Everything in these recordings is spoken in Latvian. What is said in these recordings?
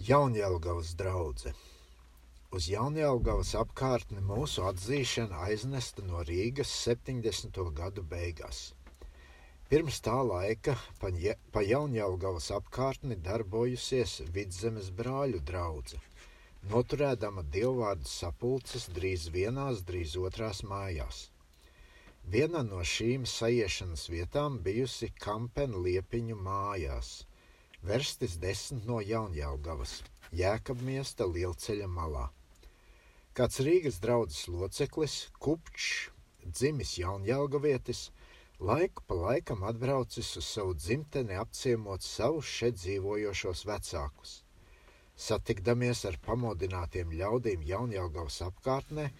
Jaunjēlgavas draudzene. Uz Jaunjēlgavas apkārtni mūsu atzīšana aiznesta no Rīgas 70. gadu beigās. Pirms tā laika pa, pa Jaunjēlgavas apkārtni darbojusies Vidzemes brāļu draudzene, noturēdama dievvvārdu sapulces drīz vienās, drīz otrās mājās. Viena no šīm sajiešanas vietām bijusi Kampena liepiņu mājās – verstis desmit no Jaunjēlgavas, Jēkabmiesta lielceļa malā. Kāds Rīgas draudzes loceklis, Kupčs, dzimis Jaunjēlgavietis, laiku pa laikam atbraucis uz savu dzimteni apciemot savus šeit dzīvojošos vecākus. Satikdamies ar pamodinātiem ļaudīm Jaunjēlgavas apkārtnē,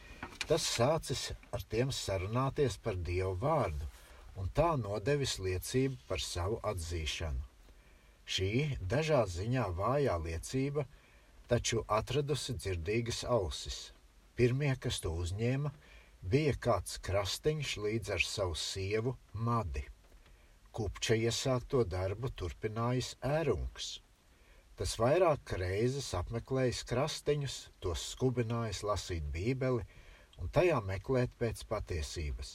tas sācis ar tiem sarunāties par Dievu vārdu un tā nodevis liecību par savu atzīšanu. Šī dažā ziņā vājā liecība taču atradusi dzirdīgas ausis. Pirmie, kas to uzņēma, bija kāds krastiņš līdz ar savu sievu Madi. Kupča iesākto darbu turpinājis ērungs. Tas vairāk reizes apmeklējis krastiņus, tos skubinājis lasīt bībeli un tajā meklēt pēc patiesības.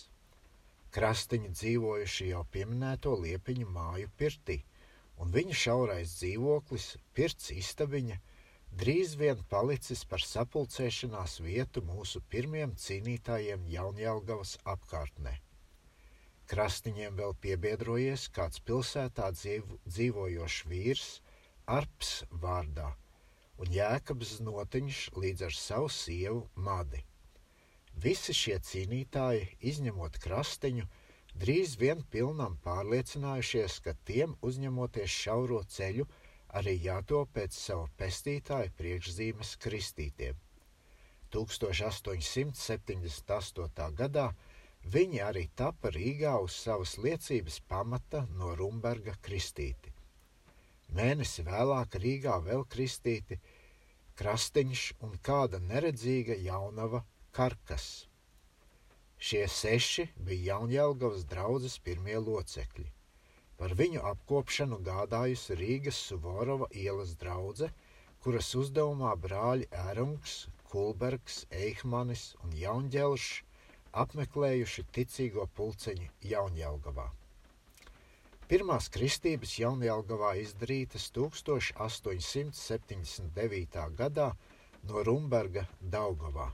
Krastiņi dzīvojuši jau pieminēto liepiņu māju pirtī – un viņa šaurais dzīvoklis, pirts istabiņa, drīz vien palicis par sapulcēšanās vietu mūsu pirmiem cīnītājiem Jaunjēlgavas apkārtnē. Krastiņiem vēl piebiedrojies kāds pilsētā dzīvo, dzīvojošs vīrs, Arps vārdā, un Jēkabs Notiņš līdz ar savu sievu Madi. Visi šie cīnītāji, izņemot krastiņu, drīz vien pilnam pārliecinājušies, ka tiem uzņemoties šauro ceļu, arī jātop pēc sava pestītāja priekšzīmes kristītiem. 1878. gadā viņi arī tapa Rīgā uz savas liecības pamata no Rumberga kristīti. Mēnesi vēlāk Rīgā vēl kristīti Krastiņš un kāda neredzīga jaunava Karkas. Šie seši bija Jaunjēlgavas draudzes pirmie locekļi. Par viņu apkopšanu gādājusi Rīgas Suvorova ielas draudze, kuras uzdevumā brāļi Ērungs, Kulbergs, Eihmanis un Jaunģelšs apmeklējuši ticīgo pulceņu Jaunjēlgavā. Pirmās kristības Jaunjēlgavā izdarītas 1879. gadā no Rumberga Daugavā.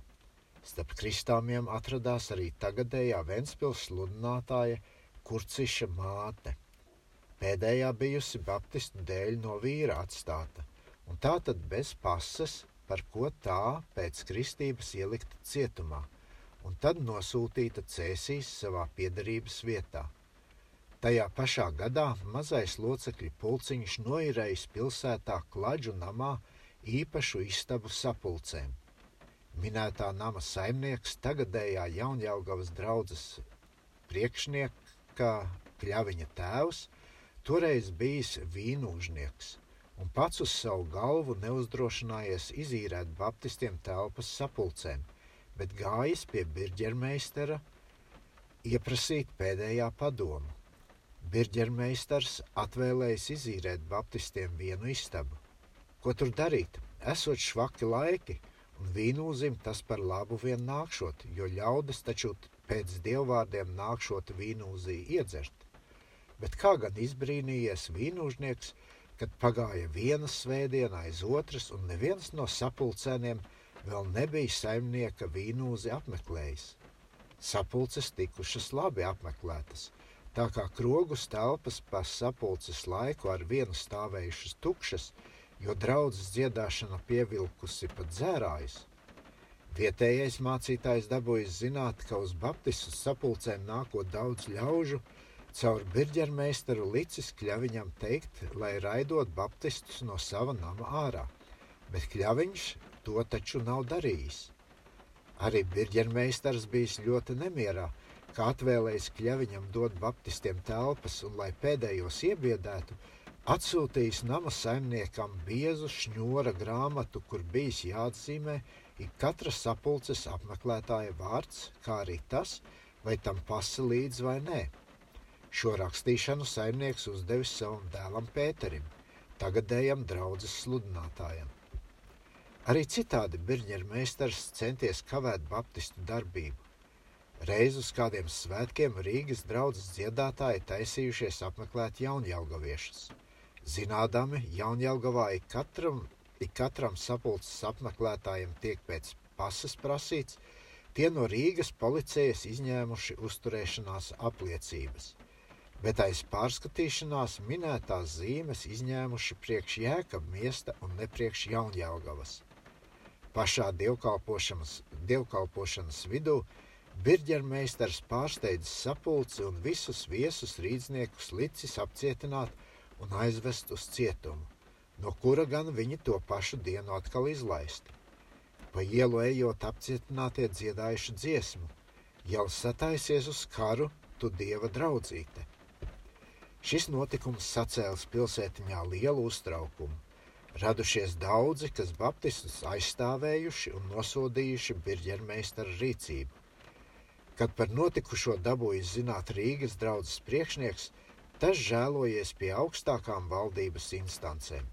Starp kristāmiem atradās arī tagadējā Ventspils sludinātāja Kurciša māte. Pēdējā bijusi baptistu dēļ no vīra atstāta, un tā tad bez pasas, par ko tā pēc kristības ielikta cietumā, un tad nosūtīta cēsīs savā piedarības vietā. Tajā pašā gadā mazais locekļu pulciņš noirējis pilsētā Klaģu namā īpašu istabu sapulcēm. Minētā nama saimnieks, tagadējā Jaunjēlgavas draudzes priekšnieka Kļaviņa tēvs, toreiz bijis vīnūžnieks un pats uz savu galvu neuzdrošinājies izīrēt baptistiem telpas sapulcēm, bet gājis pie birģermeistera ieprasīt pēdējā padomu. Birģermeistars atvēlējis izīrēt baptistiem vienu istabu. Ko tur darīt? Esot švaki laiki, vīnūzim tas par labu vien nākšot, jo ļaudis taču pēc dievvvārdiem nākšot vīnūzī iedzert. Bet kā gan izbrīnījies vīnūžnieks, kad pagāja viena svētdiena aiz otras, un neviens no sapulcēniem vēl nebija saimnieka vīnūzi apmeklējis. Sapulces tikušas labi apmeklētas, tā kā krogus telpas pa sapulces laiku ar vienu stāvējušas tukšas, jo draudzes dziedāšana pievilkusi pat dzērājus. Vietējais mācītājs dabūjis zināt, ka uz baptistu sapulcēm nākot daudz ļaužu, caur birģermeistaru licis kļaviņam teikt, lai raidot baptistus no sava nama ārā, bet kļaviņš to taču nav darījis. Arī birģermeistars bijis ļoti nemierā, kā atvēlējis kļaviņam dot baptistiem telpas un lai pēdējos iebiedētu, atsūtījis nama saimniekam biezu šņūra grāmatu, kur bijis jāatzīmē ik katra sapulces apmeklētāja vārds, kā arī tas, vai tam pasa līdzi vai nē. Šo rakstīšanu saimnieks uzdevis savam dēlam Pēterim, tagadējam draudzes sludinātājam. Arī citādi Birņera meistars centies kavēt baptistu darbību. Reiz uz kādiem svētkiem Rīgas draudzes dziedātāji taisījušies apmeklēt jaunjaugaviešus. Zinādami, jaunjaugavā ik katram, ik katram sapulces apmeklētājiem tiek pēc pasas prasīts, tie no Rīgas policijas izņēmuši uzturēšanās apliecības bet aiz pārskatīšanās minētās zīmes izņēmuši priekš jēkab miesta un nepriekš jaunjāgavas. Pašā dievkalpošanas, dievkalpošanas vidū birģermeistars pārsteidzis sapulci un visus viesus rīdzniekus licis apcietināt un aizvest uz cietumu, no kura gan viņi to pašu dienu atkal izlaisti. Pa ielu ejot apcietinātie dziedājuši dziesmu, jau sataisies uz karu, tu dieva draudzīte. Šis notikums sacēlis pilsētiņā lielu uztraukumu. Radušies daudzi, kas baptistus aizstāvējuši un nosodījuši birģermeistaru rīcību. Kad par notikušo dabūjis zināt Rīgas draudzes priekšnieks, tas žēlojies pie augstākām valdības instancēm.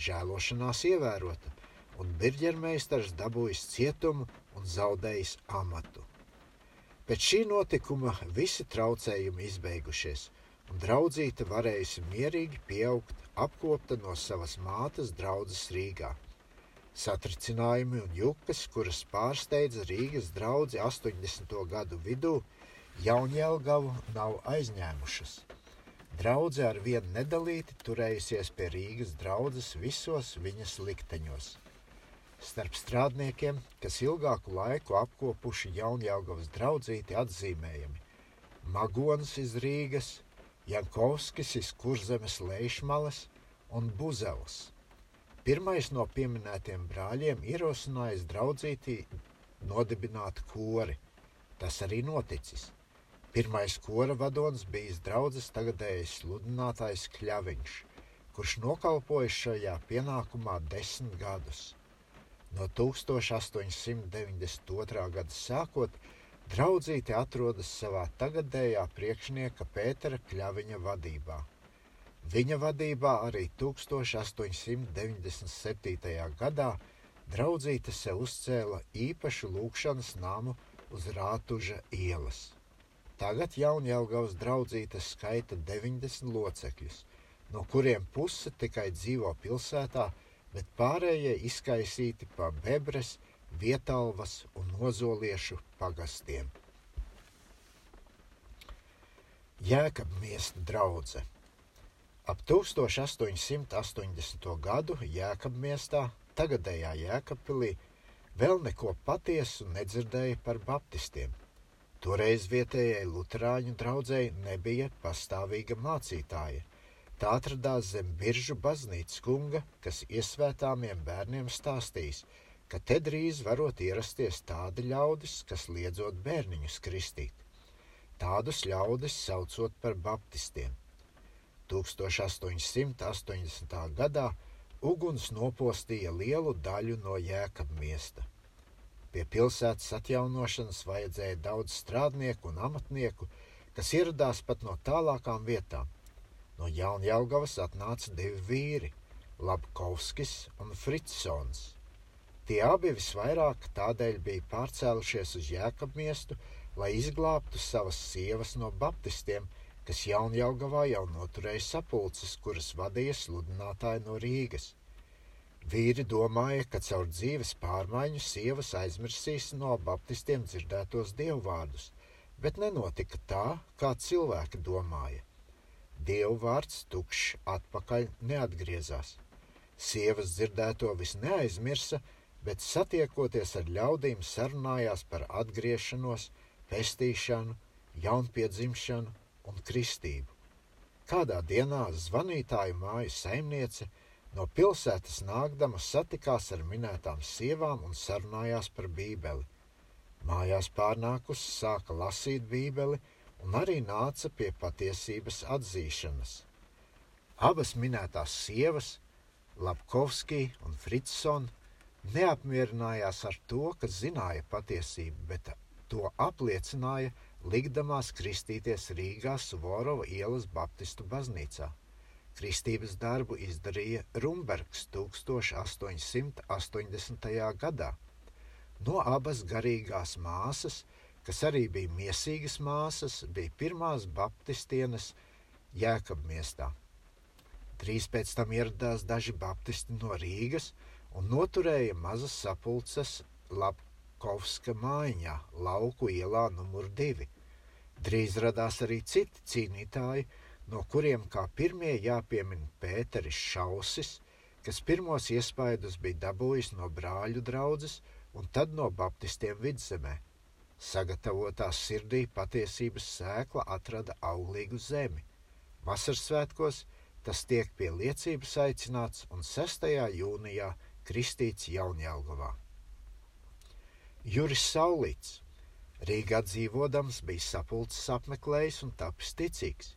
Žēlošanās ievērota, un birģermeistars dabūjis cietumu un zaudējis amatu. Pēc šī notikuma visi traucējumi izbeigušies – un draudzīte varējusi mierīgi pieaugt, apkopta no savas mātes draudzes Rīgā. Satricinājumi un jukas, kuras pārsteidza Rīgas draugi 80. gadu vidū, Jaunjēlgavu nav aizņēmušas. Draudze ar vienu nedalīti turējusies pie Rīgas draudzes visos viņas likteņos. Starp strādniekiem, kas ilgāku laiku apkopuši Jaunjēlgavas draudzīti atzīmējami Magons iz Rīgas, Jankovskis iz Kurzemes lejšmalas un Buzels. Pirmais no pieminētiem brāļiem ierosinājis draudzītī nodibināt kori. Tas arī noticis. Pirmais kora vadonis bijis draudzes tagadējais sludinātājs Kļaviņš, kurš nokalpojis šajā pienākumā desmit gadus. No 1892. gada sākot Draudzīte atrodas savā tagadējā priekšnieka Pētera Kļaviņa vadībā. Viņa vadībā arī 1897. gadā draudzīte sev uzcēla īpašu lūkšanas namu uz Rātuža ielas. Tagad Jaunjēlgavas draudzīte skaita 90 locekļus, no kuriem puse tikai dzīvo pilsētā, bet pārējie izkaisīti pa Bebres, Vietalvas un Nozoliešu pagastiem. Jēkabmiesta draudzene. Ap 1880. gadu Jēkabmiestā, tagadējā Jēkabpilī, vēl neko patiesu nedzirdēja par baptistiem. Toreiz vietējai Lutāņu draugai nebija pastāvīga mācītāja. Tā atradās zem biržu baznīcas kunga, kas iesvētāmiem bērniem stāstīs, ka te drīz varot ierasties tādi ļaudis, kas liedzot bērniņus kristīt. Tādus ļaudis saucot par baptistiem. 1880. gadā uguns nopostīja lielu daļu no jēkabmiesta. Pie pilsētas atjaunošanas vajadzēja daudz strādnieku un amatnieku, kas ieradās pat no tālākām vietām. No Jaunjēlgavas atnāca divi vīri - Labkovskis un Fritsons. Tie abi visvairāk tādēļ bija pārcēlušies uz Jēkabmiestu, lai izglābtu savas sievas no baptistiem, kas Jaunjaugavā jau noturēja sapulces, kuras vadīja sludinātāji no Rīgas. Vīri domāja, ka caur dzīves pārmaiņu sievas aizmirsīs no baptistiem dzirdētos dievvvārdus, bet nenotika tā, kā cilvēki domāja. Dievu vārds tukšs atpakaļ neatgriezās. Sievas dzirdēto vis neaizmirsa, bet satiekoties ar ļaudīm sarunājās par atgriešanos, pestīšanu, jaunpiedzimšanu un kristību. Kādā dienā zvanītāju māju saimniece no pilsētas nākdama satikās ar minētām sievām un sarunājās par bībeli. Mājās pārnākus sāka lasīt bībeli un arī nāca pie patiesības atzīšanas. Abas minētās sievas, Lapkovski un Fritson, neapmierinājās ar to, ka zināja patiesību, bet to apliecināja likdamās kristīties Rīgā Suvorova ielas Baptistu baznīcā. Kristības darbu izdarīja Rumbergs 1880. gadā. No abas garīgās māsas, kas arī bija miesīgas māsas, bija pirmās baptistienes Jēkabmiestā. Drīz pēc tam ieradās daži baptisti no Rīgas un noturēja mazas sapulces Lapkovska mājiņā, lauku ielā numur divi. Drīz radās arī citi cīnītāji, no kuriem kā pirmie jāpiemina Pēteris Šausis, kas pirmos iespaidus bija dabūjis no brāļu draudzes un tad no baptistiem vidzemē. Sagatavotās sirdī patiesības sēkla atrada auglīgu zemi. Vasaras svētkos tas tiek pie liecības aicināts un 6. jūnijā kristīts Jaunjēlgavā. Juris Saulīts Rīgā dzīvodams bija sapulces apmeklējis un tapis ticīgs.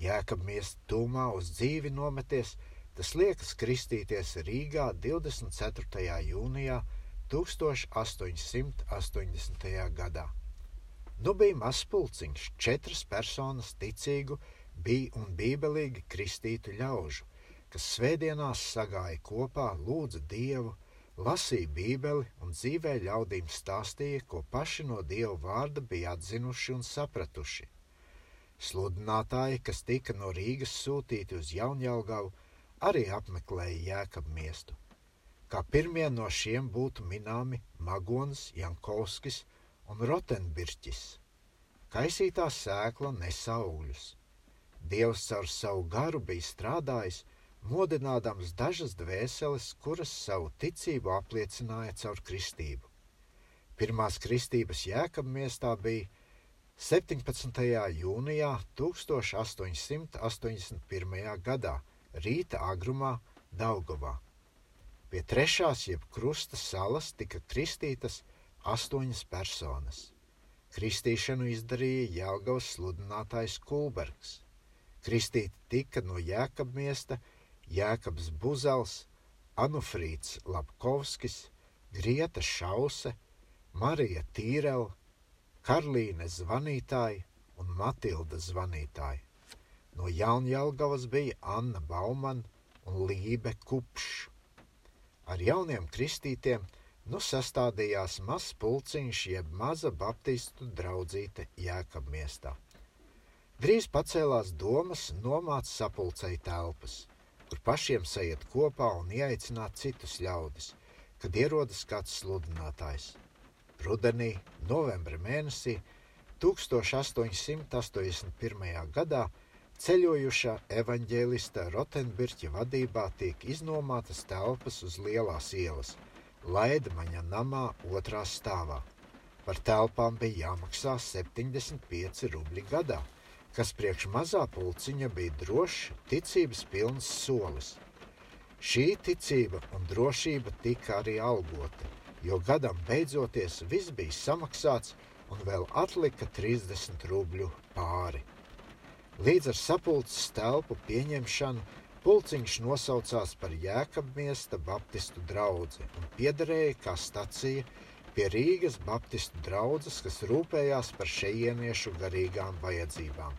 Jēkabmies tūmā uz dzīvi nometies, tas liekas kristīties Rīgā 24. jūnijā 1880. gadā. Nu bija mazs pulciņš, četras personas ticīgu, bija un bībelīgi kristītu ļaužu, kas svētdienās sagāja kopā, lūdza Dievu, lasīja bībeli un dzīvē ļaudīm stāstīja, ko paši no Dieva vārda bija atzinuši un sapratuši – Sludinātāji, kas tika no Rīgas sūtīti uz Jaunjēlgavu, arī apmeklēja Jēkabu miestu. Kā pirmie no šiem būtu minami Magons, Jankovskis un Rotenbirķis. Kaisītā sēkla nesa augļus. Dievs caur savu garu bija strādājis, modinādams dažas dvēseles, kuras savu ticību apliecināja caur kristību. Pirmās kristības jēkabmiestā bija 17. jūnijā 1881. gadā rīta agrumā Daugavā. Pie trešās jeb krusta salas tika kristītas astoņas personas. Kristīšanu izdarīja Jālgavas sludinātājs Kulbergs. Kristīti tika no Jēkabmiesta Jēkabs Buzels, Anufrīts Lapkovskis, Grieta Šause, Marija Tīrela, Karlīne zvanītāja un Matilda zvanītāja. No Jaunjēlgavas bija Anna Baumana un Lībe Kupšs. Ar jauniem kristītiem nu sastādījās mazs pulciņš jeb maza baptistu draudzīte Jēkabmiestā. Drīz pacēlās domas nomāt sapulcei telpas, kur pašiem sajiet kopā un ieaicināt citus ļaudis, kad ierodas kāds sludinātājs rudenī, novembra mēnesī 1881. gadā ceļojušā evaņģēlista Rotenbirķa vadībā tiek iznomātas telpas uz lielās ielas, Laidmaņa namā otrā stāvā. Par telpām bija jāmaksā 75 rubļi gadā, kas priekš mazā pulciņa bija drošs, ticības pilns solis. Šī ticība un drošība tika arī algota jo gadam beidzoties viss bija samaksāts un vēl atlika 30 rubļu pāri. Līdz ar sapulces telpu pieņemšanu pulciņš nosaucās par Jēkabmiesta Baptistu draugu un piederēja kā stacija pie Rīgas Baptistu draugas, kas rūpējās par šejieniešu garīgām vajadzībām.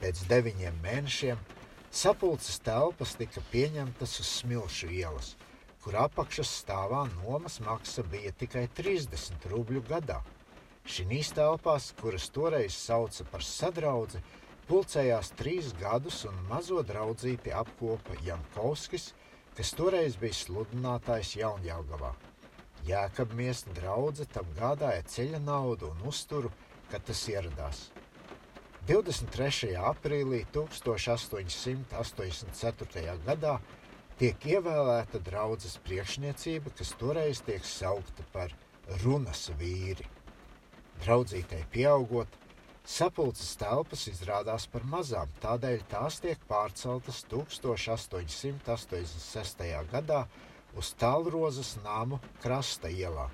Pēc deviņiem mēnešiem sapulces telpas tika pieņemtas uz Smilšu ielas – kur apakšas stāvā nomas maksa bija tikai 30 rubļu gadā. Šīs telpās, kuras toreiz sauca par sadraudzi, pulcējās trīs gadus un mazo draudzīti apkopa Jankovskis, kas toreiz bija sludinātājs Jaunjāgavā. Jēkabmiesta draudzene tam gādāja ceļa naudu un uzturu, kad tas ieradās. 23. aprīlī 1884. gadā tiek ievēlēta draudzes priekšniecība, kas toreiz tiek saukta par runas vīri. Draudzītei pieaugot, sapulces telpas izrādās par mazām, tādēļ tās tiek pārceltas 1886. gadā uz Tālrozes namu krasta ielā.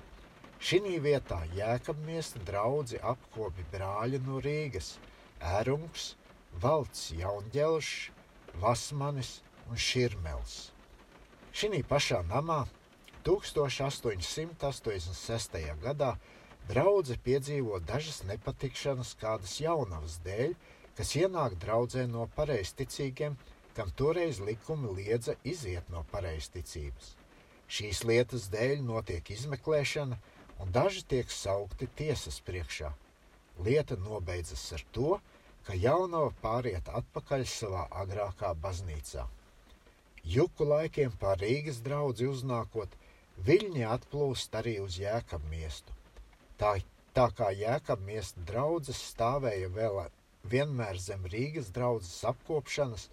Šī vietā Jēkabmiesta draugi apkopi brāļi no Rīgas - Ērungs, Valts Jaunģelšs, Vasmanis un Širmels. Šī pašā namā 1886. gadā draudzene piedzīvo dažas nepatikšanas kādas jaunavas dēļ, kas ienāk draudzē no pareizticīgiem, kam toreiz likumi liedza iziet no pareizticības. Šīs lietas dēļ notiek izmeklēšana, un daži tiek saukti tiesas priekšā. Lieta nobeidzas ar to, ka jaunava pāriet atpakaļ savā agrākā baznīcā. Juku laikiem pār Rīgas draugu uznākot, viļņi atplūst arī uz Jēkabu miestu. Tā, tā kā Jēkabu miesta draudzes stāvēja vēl vienmēr zem Rīgas draudzes apkopšanas,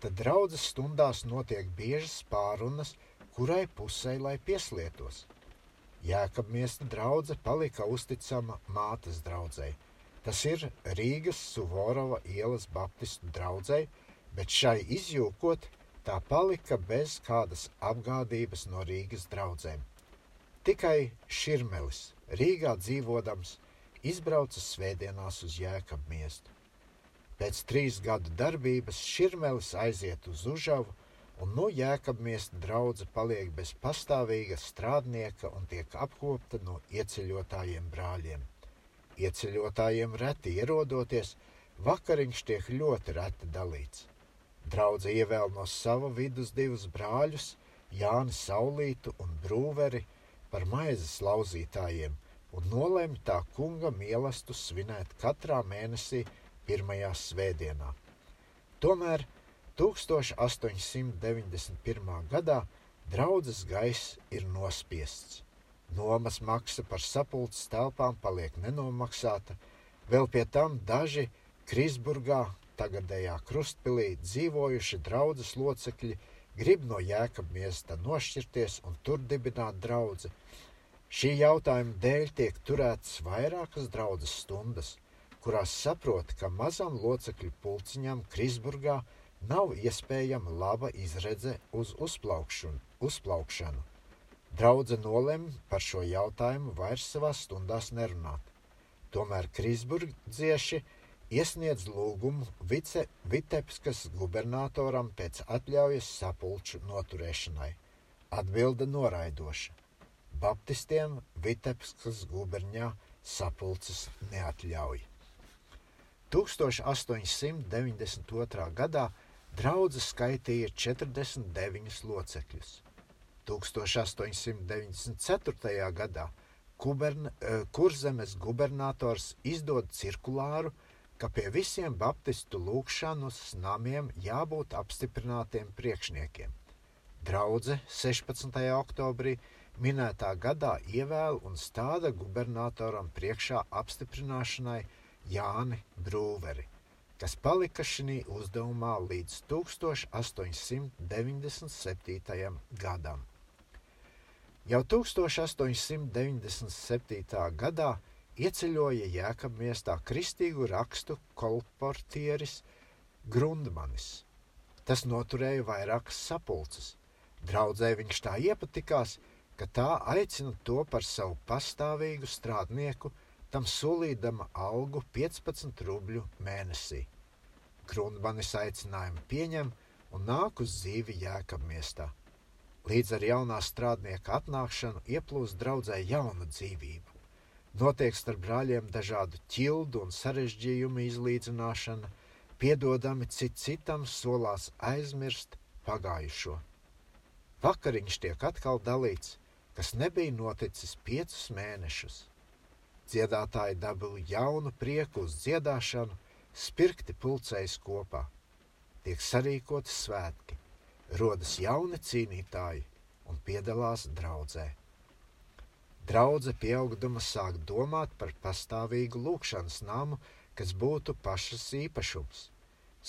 tad draudzes stundās notiek biežas pārunas, kurai pusē lai pieslietos. Jēkab miesta draudze palika uzticama mātes draudzei. Tas ir Rīgas Suvorova ielas baptistu draudzei, bet šai izjūkot tā palika bez kādas apgādības no Rīgas draugiem. Tikai Širmelis, Rīgā dzīvodams, izbrauca svētdienās uz Jēkabu miestu. Pēc trīs gadu darbības Širmelis aiziet uz Užavu, un no Jēkabu miesta drauga paliek bez pastāvīga strādnieka un tiek apkopta no ieceļotājiem brāļiem. Ieceļotājiem reti ierodoties, vakariņš tiek ļoti reti dalīts. Draudze ievēl no sava vidus divus brāļus, Jāni Saulītu un Brūveri, par maizes lauzītājiem un nolemj tā kunga mīlestību svinēt katrā mēnesī pirmajā svētdienā. Tomēr 1891. gadā draudzes gaiss ir nospiests. Nomas maksa par sapulces telpām paliek nenomaksāta, vēl pie tam daži Krisburgā tagadējā krustpilī dzīvojuši draudzes locekļi grib no jēkab miesta nošķirties un tur dibināt draudzi. Šī jautājuma dēļ tiek turētas vairākas draudzes stundas, kurās saprot, ka mazam locekļu pulciņam Krisburgā nav iespējama laba izredze uz uzplaukšanu. Draudze nolem par šo jautājumu vairs savās stundās nerunāt. Tomēr Krisburgieši iesniedz lūgumu vice, Vitebskas gubernatoram pēc atļaujas sapulču noturēšanai. Atbilde noraidoša. Baptistiem Vitebskas guberņā sapulces neatļauj. 1892. gadā draudze skaitīja 49 locekļus. 1894. gadā eh, Kurzemes gubernators izdod cirkulāru, ka pie visiem baptistu lūgšanas namiem jābūt apstiprinātiem priekšniekiem. Draudze 16. oktobrī minētā gadā ievēl un stāda gubernatoram priekšā apstiprināšanai Jāni Brūveri, kas palika šī uzdevumā līdz 1897. gadam. Jau 1897. gadā ieceļoja Jēkabmiestā kristīgu rakstu kolportieris Grundmanis. Tas noturēja vairākas sapulces. Draudzē viņš tā iepatikās, ka tā aicina to par savu pastāvīgu strādnieku, tam solīdama algu 15 rubļu mēnesī. Grundmanis aicinājumu pieņem un nāk uz dzīvi Jēkabmiestā. Līdz ar jaunā strādnieka atnākšanu ieplūst draudzē jauna dzīvība. Notiek starp brāļiem dažādu ķildu un sarežģījumu izlīdzināšana, piedodami cit citam solās aizmirst pagājušo. Vakariņš tiek atkal dalīts, kas nebija noticis piecus mēnešus. Dziedātāji dabūja jaunu prieku uz dziedāšanu, spirkti pulcējas kopā. Tiek sarīkoti svētki, rodas jauni cīnītāji un piedalās draudzē. Draudze pieaugdama sāk domāt par pastāvīgu lūkšanas namu, kas būtu pašas īpašums.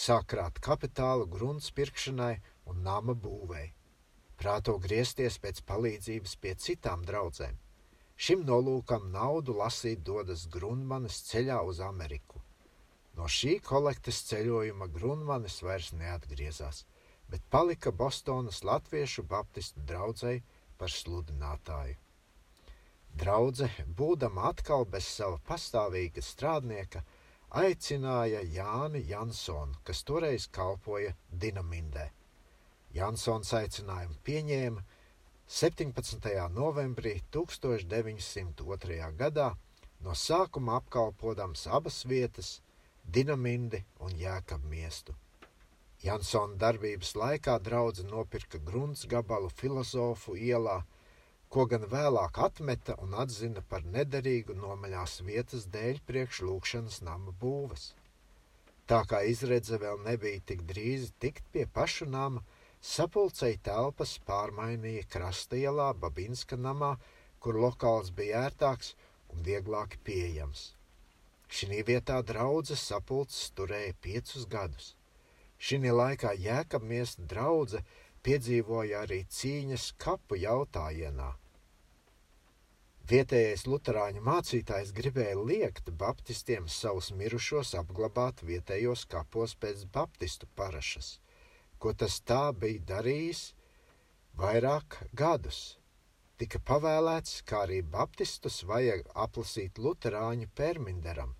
Sāk krāt kapitālu grunts pirkšanai un nama būvēi. Prāto griezties pēc palīdzības pie citām draudzēm. Šim nolūkam naudu lasīt dodas Grunmanis ceļā uz Ameriku. No šī kolektes ceļojuma Grunmanis vairs neatgriezās, bet palika Bostonas Latviešu Baptistu draugai par sludinātāju. Draudze, būdama atkal bez sava pastāvīga strādnieka, aicināja Jāni Jansonu, kas toreiz kalpoja Dinamindē. Jansons aicinājumu pieņēma 17. novembrī 1902. gadā, no sākuma apkalpodams abas vietas - Dinamindi un Jēkabu miestu. Jansona darbības laikā draudzene nopirka grunts gabalu filozofu ielā, ko gan vēlāk atmeta un atzina par nederīgu nomaļās vietas dēļ priekš lūkšanas nama būves. Tā kā izredze vēl nebija tik drīz tikt pie paša nama, sapulcei telpas pārmainīja krasta ielā Babinska namā, kur lokāls bija ērtāks un vieglāk pieejams. Šī vietā draudzes sapulces turēja piecus gadus. Šī laikā Jēkabmies draudze piedzīvoja arī cīņas kapu jautājienā – Vietējais luterāņu mācītājs gribēja liekt baptistiem savus mirušos apglabāt vietējos kapos pēc baptistu parašas, ko tas tā bija darījis vairāk gadus. Tika pavēlēts, kā arī baptistus vajag aplasīt luterāņu perminderam.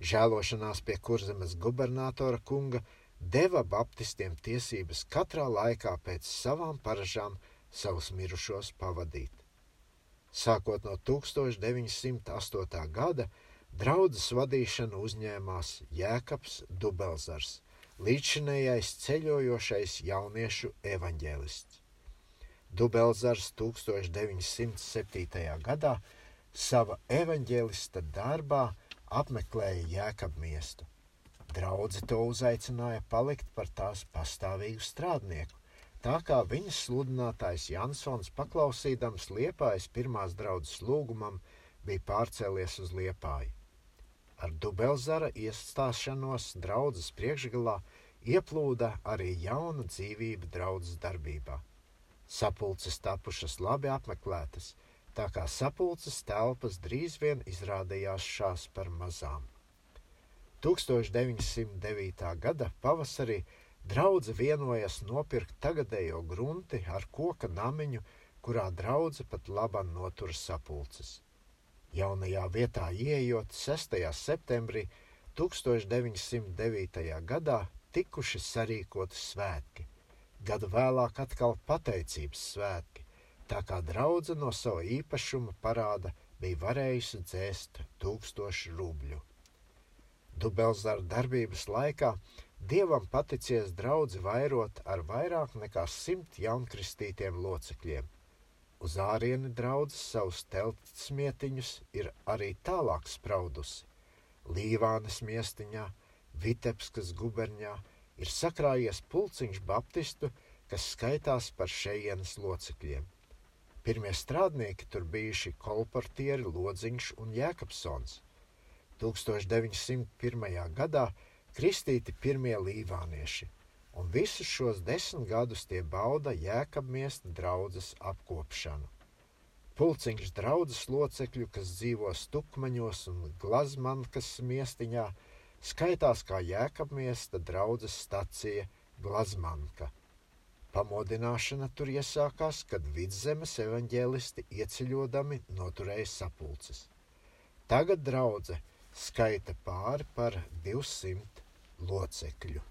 Žēlošanās pie kurzemes gubernatora kunga deva baptistiem tiesības katrā laikā pēc savām paražām savus mirušos pavadīt. Sākot no 1908. gada, draudzes vadīšanu uzņēmās Jēkabs Dubelzars, līdzšinējais ceļojošais jauniešu evaņģēlists. Dubelzars 1907. gadā sava evaņģēlista darbā apmeklēja Jēkabmiestu. Draudzi to uzaicināja palikt par tās pastāvīgu strādnieku, Tā kā viņas sludinātājs Jansons, paklausīdams Liepājas pirmās draudzes lūgumam, bija pārcēlies uz Liepāju. Ar Dubelzara iestāšanos draudzes priekšgalā ieplūda arī jauna dzīvība draudzes darbībā. Sapulces tapušas labi apmeklētas, tā kā sapulces telpas drīz vien izrādījās šās par mazām. 1909. gada pavasarī Draudze vienojas nopirkt tagadējo grunti ar koka namiņu, kurā draudze pat labam notur sapulces. Jaunajā vietā ieejot 6. septembrī 1909. gadā tikuši sarīkoti svētki, gadu vēlāk atkal pateicības svētki, tā kā draudze no sava īpašuma parāda bija varējusi dzēst tūkstošu rubļu. Dubelzara darbības laikā Dievam paticies draudzi vairot ar vairāk nekā simt jaunkristītiem locekļiem. Uz ārieni draudzes savus teltsmietiņus ir arī tālāk spraudusi. Līvānas miestiņā, Vitebskas guberņā ir sakrājies pulciņš baptistu, kas skaitās par šejienes locekļiem. Pirmie strādnieki tur bijuši kolportieri Lodziņš un Jēkabsons. 1901. gadā kristīti pirmie līvānieši, un visus šos desmit gadus tie bauda jēkabmiesta draudzes apkopšanu. Pulciņš draudzes locekļu, kas dzīvo Stukmaņos un Glazmankas miestiņā, skaitās kā jēkabmiesta draudzes stacija Glazmanka. Pamodināšana tur iesākās, kad vidzemes evaņģēlisti ieceļodami noturēja sapulces. Tagad draudze skaita pāri par 200 locekļu.